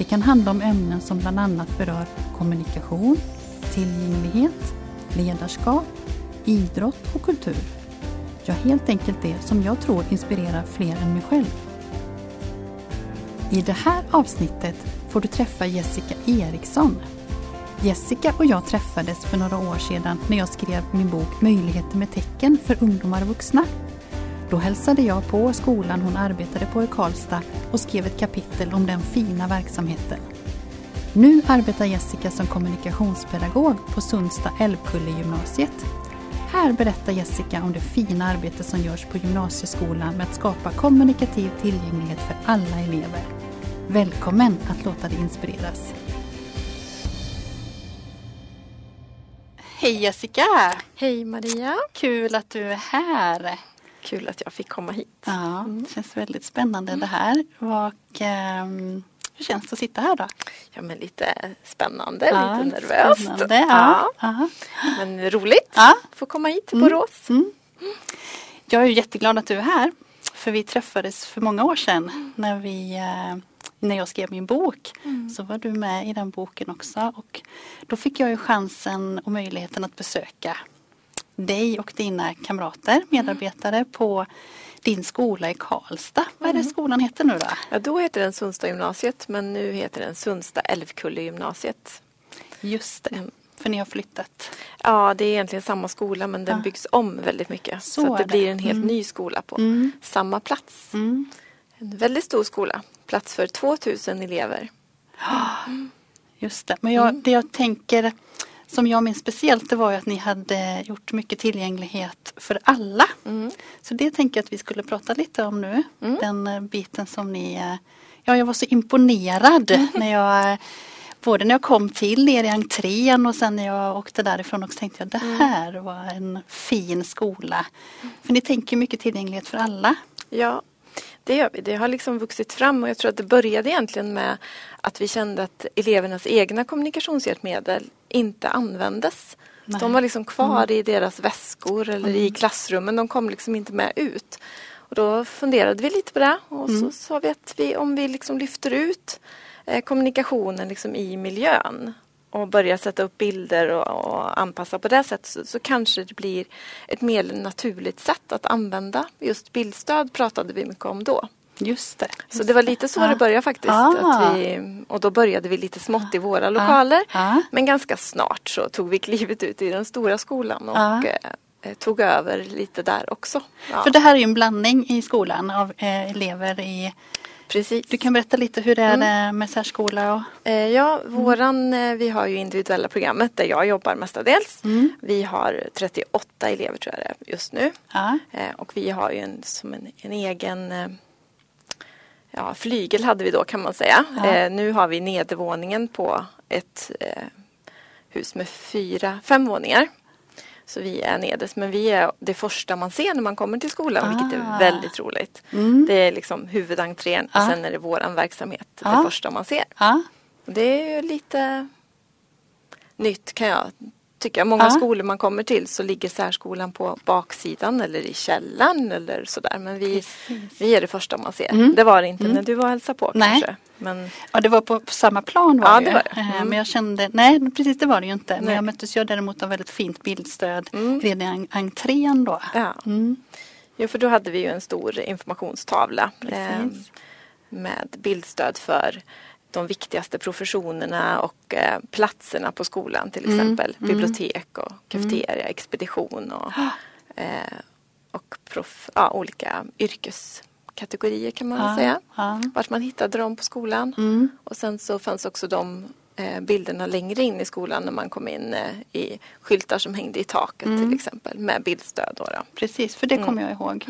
Det kan handla om ämnen som bland annat berör kommunikation, tillgänglighet, ledarskap, idrott och kultur. Ja, helt enkelt det som jag tror inspirerar fler än mig själv. I det här avsnittet får du träffa Jessica Eriksson. Jessica och jag träffades för några år sedan när jag skrev min bok Möjligheter med tecken för ungdomar och vuxna. Då hälsade jag på skolan hon arbetade på i Karlstad och skrev ett kapitel om den fina verksamheten. Nu arbetar Jessica som kommunikationspedagog på Sundsta Älvkulle-gymnasiet. Här berättar Jessica om det fina arbete som görs på gymnasieskolan med att skapa kommunikativ tillgänglighet för alla elever. Välkommen att låta dig inspireras! Hej Jessica! Hej Maria! Kul att du är här! Kul att jag fick komma hit. Ja, det känns väldigt spännande det här. Och, um, hur känns det att sitta här då? Ja, men lite spännande, ja, lite nervöst. Spännande, ja. ja. Men roligt ja. att få komma hit till mm. Borås. Mm. Jag är jätteglad att du är här. För vi träffades för många år sedan när, vi, eh, när jag skrev min bok. Mm. Så var du med i den boken också. Och då fick jag ju chansen och möjligheten att besöka dig och dina kamrater, medarbetare på din skola i Karlstad. Vad är det mm. skolan heter nu då? Ja, då heter den Sundsta gymnasiet men nu heter den Sundsta Älvkulle gymnasiet. Just det. Mm. För ni har flyttat? Ja, det är egentligen samma skola men den ja. byggs om väldigt mycket. Så, så det, det, blir en helt mm. ny skola på mm. samma plats. Mm. En väldigt stor skola, plats för 2000 elever. Just det, men jag, mm. det jag tänker som jag minns speciellt det var ju att ni hade gjort mycket tillgänglighet för alla. Mm. Så det tänker jag att vi skulle prata lite om nu. Mm. Den eh, biten som ni... Eh, ja, jag var så imponerad mm. när jag Både när jag kom till er i entrén och sen när jag åkte därifrån också tänkte jag det mm. här var en fin skola. För ni tänker mycket tillgänglighet för alla. Ja, det gör vi. Det har liksom vuxit fram och jag tror att det började egentligen med att vi kände att elevernas egna kommunikationshjälpmedel inte användes. De var liksom kvar mm. i deras väskor eller mm. i klassrummen. De kom liksom inte med ut. Och då funderade vi lite på det och mm. så sa vi att vi, om vi liksom lyfter ut eh, kommunikationen liksom i miljön och börjar sätta upp bilder och, och anpassa på det sättet så, så, kanske det blir ett mer naturligt sätt att använda. Just bildstöd pratade vi mycket om då. Just det. Just så det var lite så det började faktiskt. Ah. Vi, och då började vi lite smått i våra ah. lokaler. Ah. Men ganska snart så tog vi klivet ut i den stora skolan och ah. eh, tog över lite där också. Ja. För det här är ju en blandning i skolan av eh, elever i Precis. Du kan berätta lite hur det är mm. med särskola? Och... Eh, ja, våran, mm. vi har ju individuella programmet där jag jobbar mestadels. Mm. Vi har 38 elever tror jag det är just nu. Ja. Eh, och vi har ju en, som en, en egen ja, flygel hade vi då kan man säga. Ja. nu har vi nedervåningen på ett hus med fyra, fem våningar. Så vi är nederst men vi är det första man ser när man kommer till skolan ah. vilket är ah. väldigt roligt. Mm. Det är liksom huvudentrén ah. och sen är det våran verksamhet ah. det första man ser. Ah. Det är ju lite nytt kan jag tycka. Många ah. skolor man kommer till så ligger särskolan på baksidan eller i källaren eller sådär. Men vi, vi är det första man ser. Mm. Det var det inte mm. när du var och hälsade på nej. kanske. Men... Ja det var på, samma plan var ja, det, var det. Eh, mm. Men jag kände, nej precis det var det ju inte. Nej. Men jag möttes ju däremot av väldigt fint bildstöd mm. redan i entrén då. Ja. Mm. Jo för då hade vi ju en stor informationstavla. Eh, med bildstöd för de viktigaste professionerna och eh, platserna på skolan till mm. exempel. Mm. Bibliotek och kafeteria, mm. expedition och, eh, och prof, ja, olika yrkeskategorier kan man ja, säga. Ja. Vart man hittade dem på skolan. Mm. Och sen så fanns också de eh, bilderna längre in i skolan när man kom in i skyltar som hängde i taket till mm. exempel med bildstöd. Då, då. Precis, för det kommer jag ihåg.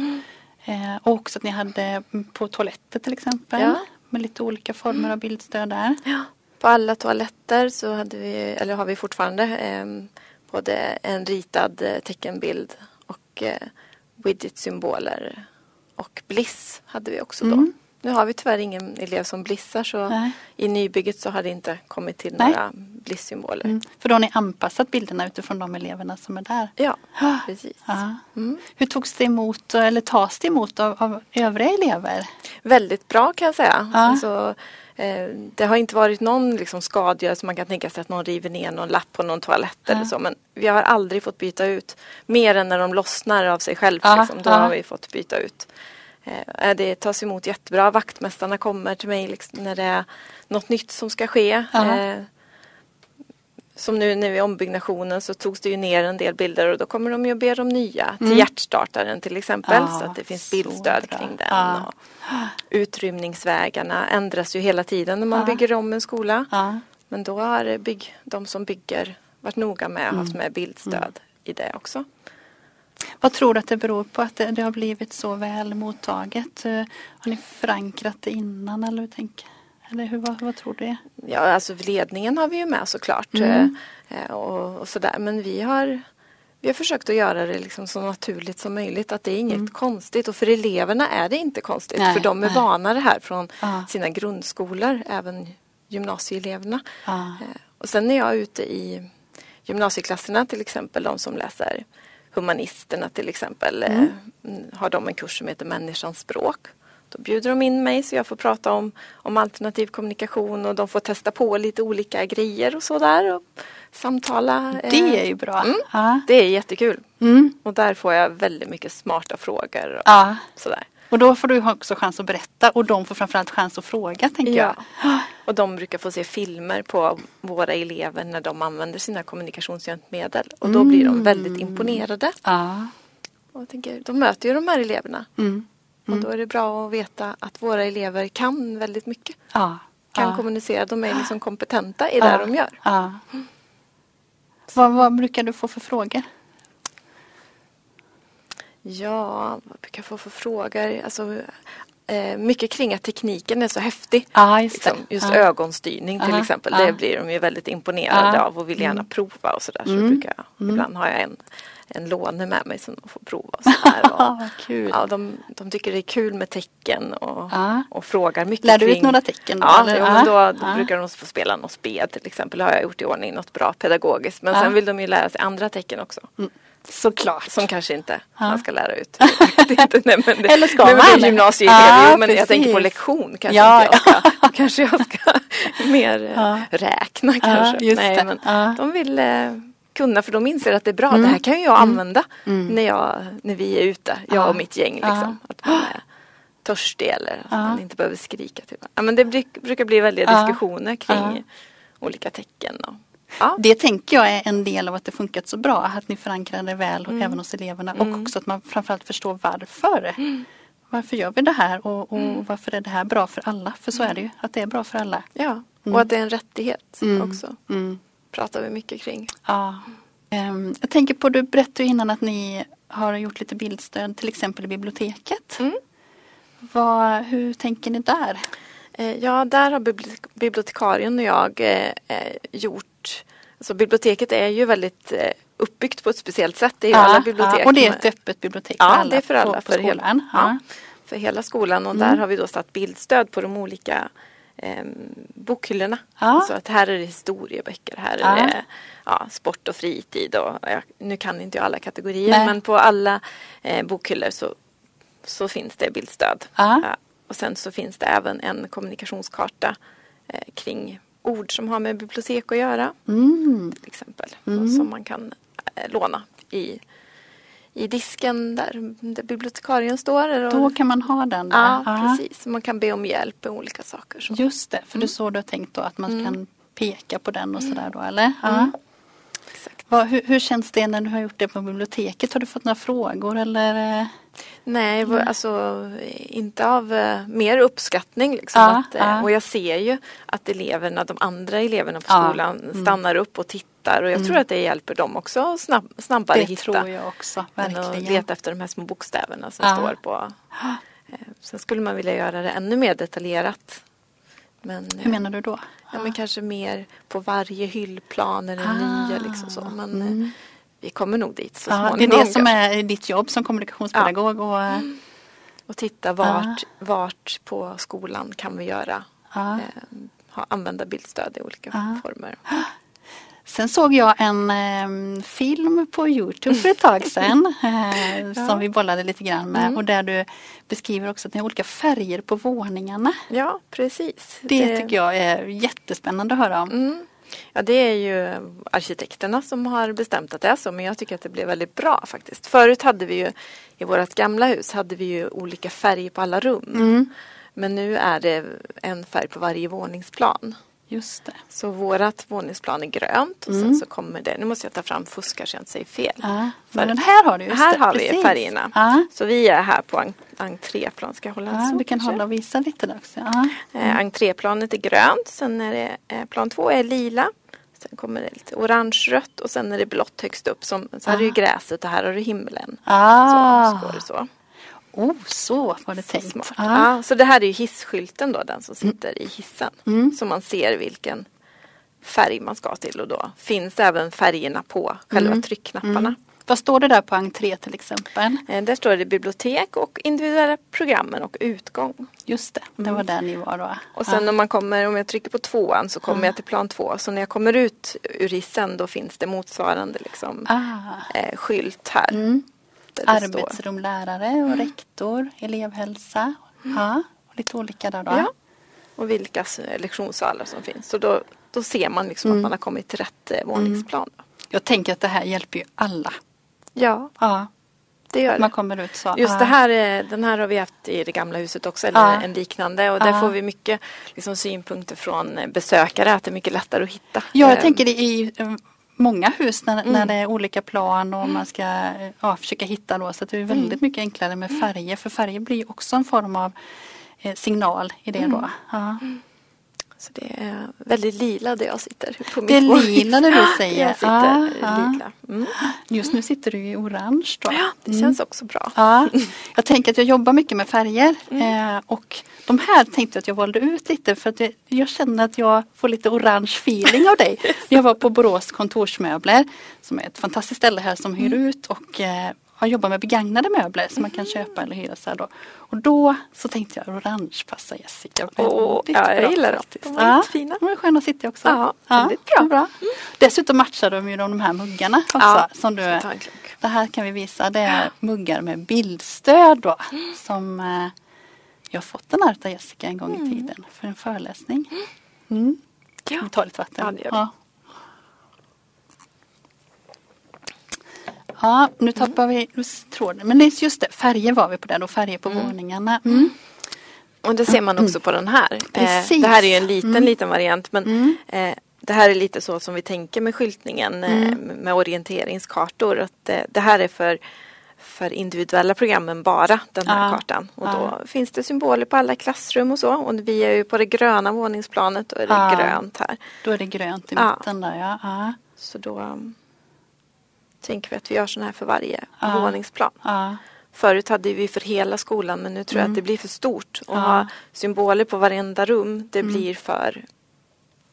Och också att ni hade på toaletter till exempel. Med lite olika former av bildstöd där. Ja. På alla toaletter så hade vi, eller har vi fortfarande eh, både en ritad eh, teckenbild och eh, widget-symboler och bliss hade vi också då. Mm. Nu har vi tyvärr ingen elev som blissar så Nej. i nybygget så har det inte kommit till Nej. några blisssymboler. Mm. För då har ni anpassat bilderna utifrån de eleverna som är där? Ja, precis. Mm. Hur togs det emot eller tas det emot av, av övriga elever? Väldigt bra kan jag säga. Ja. Alltså, eh, det har inte varit någon liksom, skadegörelse man kan tänka sig att någon river ner någon lapp på någon toalett eller så. Men vi har aldrig fått byta ut mer än när de lossnar av sig själva. Liksom. Då har vi fått byta ut. Eh, det tas emot jättebra. Vaktmästarna kommer till mig liksom när det är något nytt som ska ske. Eh, som nu när vi är ombyggnationen så togs det ju ner en del bilder och då kommer de ju be om nya. Till mm. hjärtstartaren till exempel så att det finns bildstöd kring den. Ja. Och utrymningsvägarna ändras ju hela tiden när man ja. bygger om en skola. Ja. Men då har bygg, de som bygger varit noga med att mm. haft med bildstöd mm. i det också. Vad tror du att det beror på att det, det har blivit så väl mottaget? Eh, har ni förankrat det innan eller hur tänker eller hur, vad, vad, tror du? Ja, alltså ledningen har vi ju med såklart. Mm. Eh, och, och sådär. Men vi har, vi har försökt att göra det liksom så naturligt som möjligt. Att det är inget mm. konstigt. Och för eleverna är det inte konstigt. Nej, för de är nej. vana det här från ah. sina grundskolor. Även gymnasieeleverna. Ah. Och sen när jag är ute i gymnasieklasserna till exempel. De som läser humanisterna till exempel. Mm. Eh, har de en kurs som heter Människans språk. Då bjuder de in mig så jag får prata om, om alternativ kommunikation och de får testa på lite olika grejer och sådär. Och samtala. Det är ju bra. Mm, ja. Det är jättekul. Mm. Och där får jag väldigt mycket smarta frågor. Och ja. sådär. Och då får du också chans att berätta och de får framförallt chans att fråga tänker ja. jag. Och de brukar få se filmer på våra elever när de använder sina kommunikationshjälpmedel. Och då blir de väldigt mm. imponerade. Ja. Och tänker, de möter ju de här eleverna. Mm. Mm. Och då är det bra att veta att våra elever kan väldigt mycket. Ja. Kan kommunicera. De är liksom kompetenta i det de gör. Mm. Vad, vad brukar du få för frågor? Ja, vad brukar jag få för frågor? Alltså, eh, mycket kring att tekniken är så häftig. Ah, just liksom, just ah. ögonstyrning till ah. exempel. Det blir de ju väldigt imponerade av och vill gärna mm. prova och sådär. Så, mm. brukar jag, mm. ibland har jag en, en låne med mig som de får prova. Och sådär. Och, kul. Ja, de, de tycker det är kul med tecken och, och frågar mycket. Lär du kring... ut några tecken? Då, ja, eller? då, då brukar de få spela något spel till exempel. Det har jag gjort i ordning, något bra pedagogiskt. Men sen vill de ju lära sig andra tecken också. Mm. Såklart. Som kanske inte ja. man ska lära ut. inte, nej, men det, Eller ska nej, man? Det är gymnasieelev, ja, men precis. jag tänker på lektion kanske ja, inte jag ska. kanske jag ska mer eh, ja. räkna kanske. nej, men De vill eh, kunna för de inser att det är bra. Mm. Det här kan jag mm. använda mm. När, jag, när vi är ute, jag och mitt gäng. Liksom. Att man är törstig eller att man inte behöver skrika. Typ. Ja, men det brukar bli väldiga diskussioner kring olika tecken. Och, Ja. Det tänker jag är en del av att det funkat så bra. Att ni förankrar det väl mm. även hos eleverna mm. och också att man framförallt förstår varför. Mm. Varför gör vi det här och, och mm. varför är det här bra för alla? För så är det ju, att det är bra för alla. Ja, och mm. att det är en rättighet mm. också. pratar vi mycket kring. Ja. Um, jag tänker på, du berättade innan att ni har gjort lite bildstöd till exempel i biblioteket. Vad, hur tänker ni där? Eh, ja, där har bibliotekarien och jag eh, eh, gjort Alltså biblioteket är ju väldigt uppbyggt på ett speciellt sätt. Det är ja, alla bibliotek. Ja, och det är ett öppet bibliotek för ja, alla? det är för alla. På, på för, hela, ja. för hela skolan och mm. där har vi då satt bildstöd på de olika eh, bokhyllorna. Så att här är det historieböcker, här är det sport och fritid och nu kan inte jag alla kategorier Nej. men på alla eh, bokhyllor så, så finns det bildstöd. Ja. Och sen så finns det även en kommunikationskarta eh, kring ord som har med bibliotek att göra. Mm. Till exempel. Mm. Som man kan eh, låna i, i disken där, där bibliotekarien står. Då kan man ha den? Där. Ja, Aha. precis. Man kan be om hjälp med olika saker. Så. Just det, för mm. det är så du har tänkt då att man mm. kan peka på den och sådär då eller? Mm. Vad, hur, hur, känns det när du har gjort det på biblioteket? Har du fått några frågor eller? Nej, mm. alltså inte av uh, mer uppskattning. Liksom, ja, att, uh, ja. Och jag ser ju att eleverna, de andra eleverna på skolan ja, mm. stannar upp och tittar och jag mm. tror att det hjälper dem också snabb, snabbare det hitta. Det tror jag också, verkligen. Än att leta efter de här små bokstäverna som står på. Uh, sen skulle man vilja göra det ännu mer detaljerat Men, Hur menar du då? Ja, men kanske mer på varje hyllplan eller ah, nya liksom så. Men mm. Vi kommer nog dit så småningom. Det är det som är ditt jobb som kommunikationspedagog. Ja. Och, mm. och titta vart, ah. vart på skolan kan vi göra ah. eh, använda bildstöd i olika former. Sen såg jag en eh, film på Youtube för ett tag sedan eh, ja. som vi bollade lite grann med mm. och där du beskriver också att ni har olika färger på våningarna. Ja, precis. Det, det... tycker jag är jättespännande att höra om. Mm. Ja, det är ju arkitekterna som har bestämt att det är så men jag tycker att det blev väldigt bra faktiskt. Förut hade vi ju i vårt gamla hus hade vi ju olika färger på alla rum. Mm. Men nu är det en färg på varje våningsplan. Just det. Så vårat våningsplan är grönt och mm. sen så kommer det, nu måste jag ta fram fuskar så jag inte säger fel. Ja, men här har du just Här det, har precis. vi färgerna. Ja. Så vi är här på en, entréplan. Ska jag hålla ja, så Du kan kanske? hålla och visa lite där också. Ja. Eh, entréplanet är grönt, sen är det eh, plan två är lila. Sen kommer det lite orange-rött och sen är det blått högst upp. Som, så här är det gräset och här har du himlen. Ah. Så, så. Oh, så var det tänkt. Smart. Ah. Ja, så det här är hisskylten då, den som sitter mm. i hissen. Mm. Så man ser vilken färg man ska till och då finns även färgerna på själva mm. tryckknapparna. Mm. Vad står det där på entré till exempel? Eh, där står det bibliotek och individuella programmen och utgång. Just det, det var mm. där ni var då. Och sen ja. om man kommer, om jag trycker på tvåan så kommer ja. jag till plan två. Så när jag kommer ut ur hissen då finns det motsvarande liksom, ah. eh, skylt här. Mm. Arbetsrum, lärare och mm. rektor, elevhälsa. Mm. Ja, och lite olika där då. Ja. Och vilka lektionssalar som finns. Så då, då ser man liksom mm. att man har kommit till rätt eh, våningsplan. Mm. Jag tänker att det här hjälper ju alla. Ja. ja. Det gör det. Man kommer ut så. Just det här, den här har vi haft i det gamla huset också, eller ja. en liknande. Och där får vi mycket liksom, synpunkter från besökare att det är mycket lättare att hitta. Ja, jag tänker i många hus när, mm. när det är olika plan och man ska ja, försöka hitta då. Så det är väldigt mm. mycket enklare med färger. För färger blir också en form av eh, signal i det då. Mm. Så det är väldigt lila där jag sitter. På det är lila där du säger. Jag sitter ah, lila. Mm. Just nu sitter du i orange då. Ja, det mm. känns också bra. Ja. Jag tänker att jag jobbar mycket med färger. Mm. Eh, och de här tänkte jag att jag valde ut lite för att jag känner att jag får lite orange feeling av dig. Jag var på Borås kontorsmöbler som är ett fantastiskt ställe här som hyr mm. ut och eh, har jobbat med begagnade möbler som man kan mm. köpa eller hyra. Så då. Och då så tänkte jag orange passar Jessica oh, Ja, jag gillar dem. De var ja, fina. De är sköna att sitta också. Ja, ja bra. bra. Mm. Dessutom matchar de ju de här muggarna också. Ja, som du, det här kan vi visa. Det är muggar med bildstöd då. Mm. Som eh, jag har fått den här av Jessica en gång i mm. tiden för en föreläsning. Mm. mm. Ja. Vi tar lite vatten. Ja, det gör vi. Ja. Ja, nu tappar vi tråden. Men det är just det, färger var vi på där då, färger på mm. våningarna. Mm. Och det ser man också på den här. Precis. Eh, det här är ju en liten, mm. liten variant men mm. eh, det här är lite så som vi tänker med skyltningen eh, mm. med orienteringskartor. Att, det här är för för individuella programmen bara den här ja, kartan. Och ja. då finns det symboler på alla klassrum och så. Och vi är ju på det gröna våningsplanet och är det ja. grönt här. Då är det grönt i mitten där ja. Så då tänker vi att vi gör sådana här för varje ja. våningsplan. Ja. Förut hade vi för hela skolan men nu tror jag att mm. det blir för stort. Att ha symboler på varenda rum det mm. blir för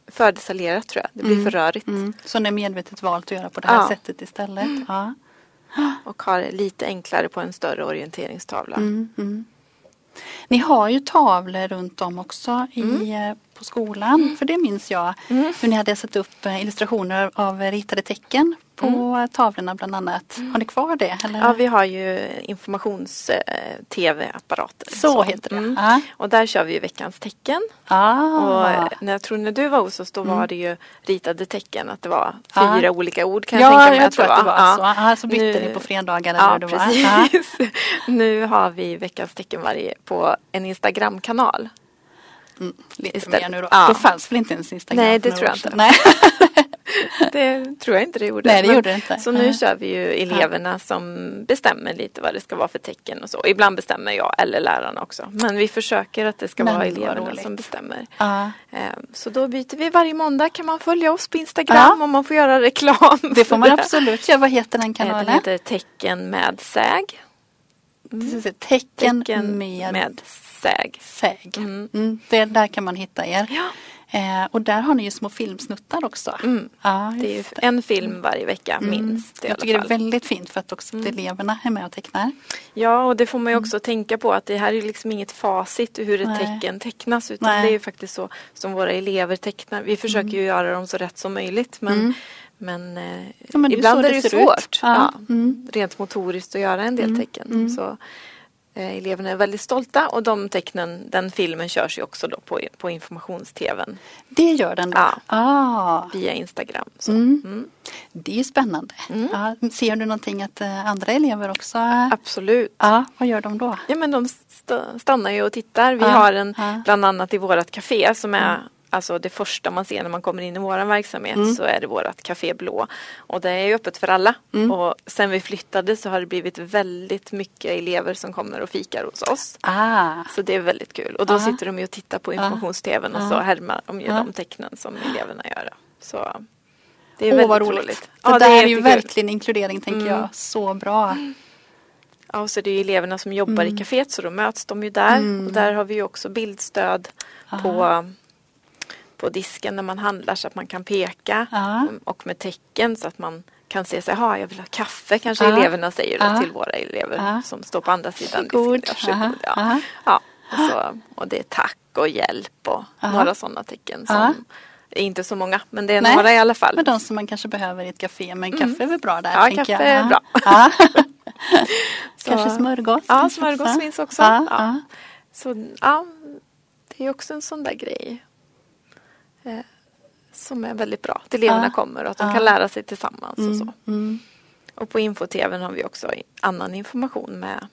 för detaljerat tror jag. Det blir mm. för rörigt. Mm. Så ni medvetet valt att göra på det här sättet istället? Ja. Och har det lite enklare på en större orienteringstavla. Mm, mm. Ni har ju tavlor runt om också i, mm. eh, på skolan. För det minns jag. Mm. Hur ni hade satt upp eh, illustrationer av ritade tecken på mm. tavlorna bland annat. Mm. Har ni kvar det? Eller? Ja, vi har ju informations-tv-apparater. Så, så, heter det. Mm. Ah. Och där kör vi veckans tecken. Ah. Och när jag tror när du var hos oss då mm. var det ju ritade tecken. Att det var fyra ah. olika ord kan jag ja, tänka mig. Jag tror att det var, att det var så. Ah, så bytte nu... ni på fredagar eller ja, det precis. var. nu har vi veckans tecken varje på en Instagramkanal. Mm, lite mer nu då. Ja. Det fanns väl inte ens Instagram? Nej, det tror jag inte. Nej. det tror jag inte det gjorde. Nej, det gjorde det inte. Så nu kör vi ju eleverna ja. som bestämmer lite vad det ska vara för tecken och så. Ibland bestämmer jag eller lärarna också. Men vi försöker att det ska Men, vara eleverna som bestämmer. Ja. Ehm, så då byter vi varje måndag. Kan man följa oss på Instagram om man får göra reklam. Det får man absolut göra. Vad heter den kanalen? Den heter Tecken med säg. Mm. Tecken, tecken med, med säg. säg. Mm. Mm. Det, där kan man hitta er. Ja. Eh, och där har ni ju små filmsnuttar också. Mm. Ja, det är det. en film varje vecka mm. minst. Jag tycker det är väldigt fint för att också mm. eleverna är med och tecknar. Ja och det får man ju mm. också tänka på att det här är liksom inget facit hur ett Nej. tecken tecknas utan Nej. det är ju faktiskt så som våra elever tecknar. Vi försöker ju mm. göra dem så rätt som möjligt men mm. men, eh, ja, men ibland är det, det svårt ja. Ja, rent motoriskt att göra en del tecken. Så Eh, eleverna är väldigt stolta och de tecknen, den filmen körs ju också då på, på informations-tvn. Det gör den? Då. Ja, ah. via Instagram. Mm. Mm. Det är spännande. Mm. Ja, ser du någonting att eh, andra elever också? Absolut. Ja, vad gör de då? Ja, men de st stannar ju och tittar. Vi har en, bland annat i vårt café som är mm alltså det första man ser när man kommer in i vår verksamhet mm. så är det vårt Café Blå. Och det är öppet för alla. Mm. Och sen vi flyttade så har det blivit väldigt mycket elever som kommer och fikar hos oss. Ah. Så det är väldigt kul. Och då ah. sitter de ju och tittar på informations-tvn och så ah. härmar de ju de tecknen som eleverna gör. Så det är Åh, väldigt roligt. roligt. Det ja, där det är, är ju verkligen inkludering tänker mm. jag. Så bra. Ja, och så det är eleverna som jobbar i mm. kaféet så då möts de ju där. Mm. Och där har vi ju också bildstöd på på disken när man handlar så att man kan peka ja. och med tecken så att man kan se sig, ha jag vill ha kaffe kanske ja. eleverna säger ja. till våra elever som står på andra sidan Varsågod. disken. Ja. Ja. Och, så, och det är tack och hjälp och några sådana tecken som inte så många men det är Nej. några i alla fall. Men de som man kanske behöver i ett café men mm. kaffe är väl bra där? Ja, kaffe jag. är bra. kanske smörgås? Ja, smörgås finns också. Ja. Så ja, det är också en sån där grej. Eh, som är väldigt bra. Att eleverna ja. kommer och att de ja. kan lära sig tillsammans mm. och så. Mm. Och på info-tvn har vi också annan information med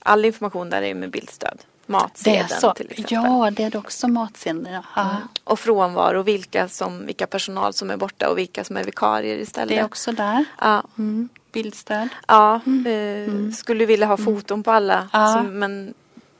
all information där är med bildstöd. Matsedeln till exempel. Ja, det är det också matsedeln. Ja. Mm. Och frånvaro, vilka, som, vilka personal som är borta och vilka som är vikarier istället. Det är också där. Ja. Mm. Bildstöd. Ja, mm. eh, mm. skulle vilja ha foton på alla. Som, men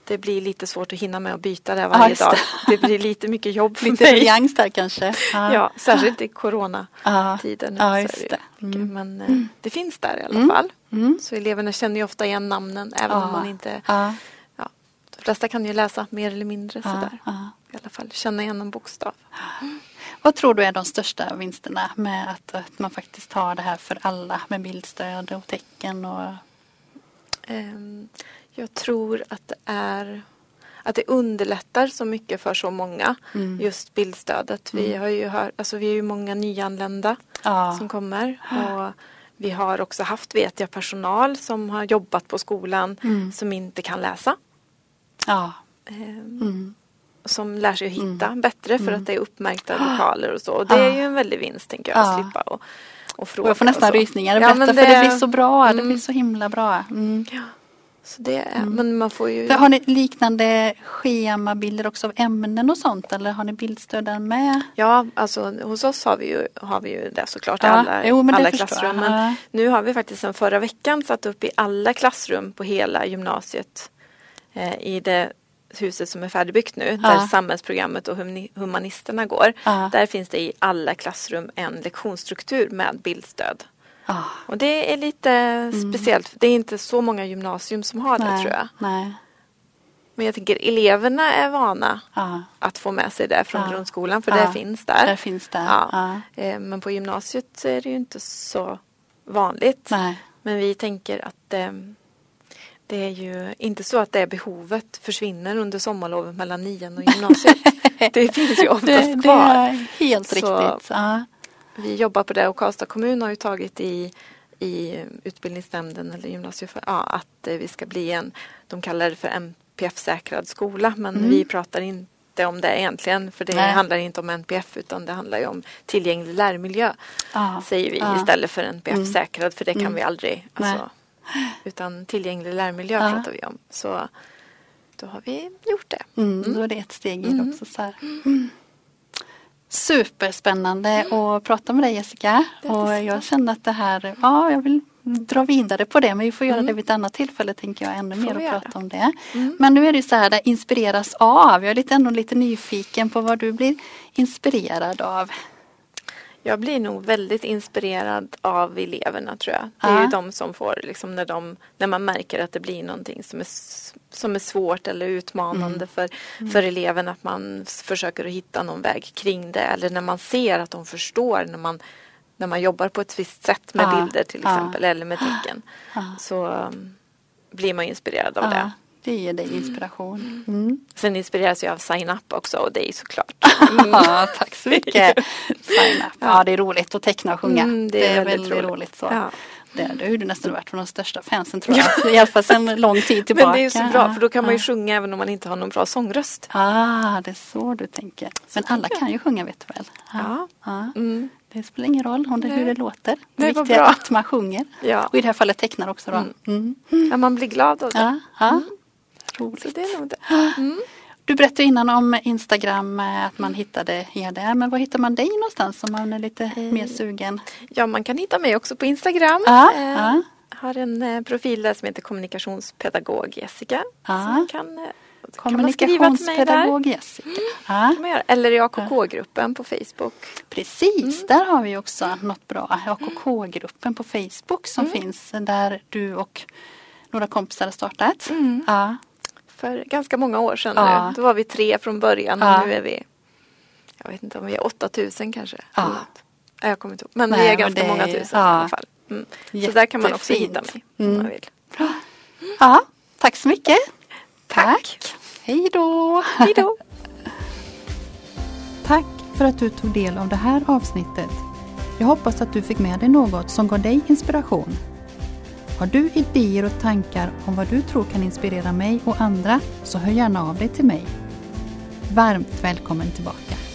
det blir lite svårt att hinna med att byta det varje ja, dag. Det. det blir lite mycket jobb för lite mig. Lite där kanske. Ja, ja särskilt i coronatiden. Ja, just det. Mm. Men eh, mm. det finns där i alla mm. fall. Mm. Så eleverna känner ju ofta igen namnen även om man inte ja. De flesta kan ju läsa mer eller mindre sådär. I alla fall känna igen en bokstav. Vad tror du är de största vinsterna med att, att man faktiskt har det här för alla med bildstöd och tecken och um, jag tror att det är att det underlättar så mycket för så många. Mm. Just bildstödet. Vi mm. har ju hört, alltså vi är ju många nyanlända ja. som kommer. Och vi har också haft, vet jag, personal som har jobbat på skolan mm. som inte kan läsa. Ja. Ehm, som lär sig att hitta mm. bättre för att mm. det är uppmärkta lokaler och så. Och det är ju en väldig vinst tänker jag, att slippa och, och fråga. Och jag får nästan rysningar. Berätta ja, det... för det blir så bra. Det blir så himla bra. Ja. Så det mm. men man får ju... Har ni liknande schemabilder också av ämnen och sånt eller har ni bildstöden med? Ja, alltså hos oss har vi ju, har vi ju det såklart i ja. alla, jo, alla klassrum. Men ja. nu har vi faktiskt sen förra veckan satt upp i alla klassrum på hela gymnasiet eh, i det huset som är färdigbyggt nu, ja. där samhällsprogrammet och humanisterna går. Där finns det i alla klassrum en lektionsstruktur med bildstöd. Ah. Och det är lite mm. speciellt. Det är inte så många gymnasium som har nej, det tror jag. Nej. Men jag tänker eleverna är vana ah. att få med sig det från ah. grundskolan för det finns där. det finns där. Ja. Eh, men på gymnasiet är det ju inte så vanligt. Nej. Men vi tänker att eh, det är ju inte så att det behovet försvinner under sommarlovet mellan nian och gymnasiet. det finns ju oftast det, kvar. Det är helt så, riktigt. Ja vi jobbar på det och Karlstad kommun har ju tagit i, i utbildningsnämnden eller gymnasiet för, ja, att eh, vi ska bli en, de kallar det för NPF-säkrad skola men mm. vi pratar inte om det egentligen för det Nej. handlar inte om NPF utan det handlar om tillgänglig lärmiljö ah. säger vi ah. istället för NPF-säkrad mm. för det kan mm. vi aldrig. Alltså, utan tillgänglig lärmiljö ah. pratar vi om. Så då har vi gjort det. Mm, då är det ett steg i det mm. också. Så mm. Superspännande mm. att prata med dig Jessica. Och jag känner att det här, ja jag vill dra vidare på det men vi får göra mm. det vid ett annat tillfälle tänker jag ännu mer och prata om det. Mm. Men nu är det så här, det inspireras av. Jag är lite, ändå lite nyfiken på vad du blir inspirerad av. Jag blir nog väldigt inspirerad av eleverna tror jag. Det är ju de som får, liksom, när, de, när man märker att det blir någonting som är, som är svårt eller utmanande mm. För, mm. för eleven. Att man försöker att hitta någon väg kring det. Eller när man ser att de förstår när man, när man jobbar på ett visst sätt med bilder till exempel. Eller med tecken. Så um, blir man inspirerad av det. Det ger dig inspiration. Mm. Sen inspireras jag av Sign Up också och dig såklart. Mm. ja, tack så mycket. Sign Up. Ja, det är roligt att teckna och sjunga. Mm, det, är det, är väldigt, roligt. roligt så. Ja. Det, det har du nästan varit från de största fansen tror jag. I alla fall sedan lång tid tillbaka. Men det är så bra för då kan man ju sjunga även om man inte har någon bra sångröst. Ah, det är så du tänker. Men alla kan ju sjunga vet du väl? Ja. ja. Mm. Det spelar ingen roll om det, hur det låter. Det, det viktiga är att man sjunger. Ja. Och i det här fallet tecknar också då. Mm. Mm. Ja, man blir glad av det. Ja. ja. Mm roligt. Så det är nog det. Mm. Du berättade innan om Instagram, eh, att man hittade er där. Men var hittar man dig någonstans om man är lite mm. mer sugen? Ja, man kan hitta mig också på Instagram. Ah, eh, ah. har en eh, profil där som heter kommunikationspedagog Jessica. Ah. kan, Kommunikationspedagog Jessica. Mm. Eller i AKK-gruppen på Facebook. Precis, mm. där har vi också något bra. AKK-gruppen på Facebook som mm. finns där du och några kompisar har startat. Mm. Ja för ganska många år sedan ja. nu. Då var vi tre från början och ja. nu är vi, jag vet inte om vi är 8000 kanske. Ja. Jag kommer inte ihåg, men Nej, vi är ganska är, många tusen ja. i alla fall. Mm. Så där kan man också hitta mig mm. om man vill. Ja, tack så mycket. Tack. tack. Hej då. Hej då. tack för att du tog del av det här avsnittet. Jag hoppas att du fick med dig något som gav dig inspiration har du idéer och tankar om vad du tror kan inspirera mig och andra så hör gärna av dig till mig. Varmt välkommen tillbaka!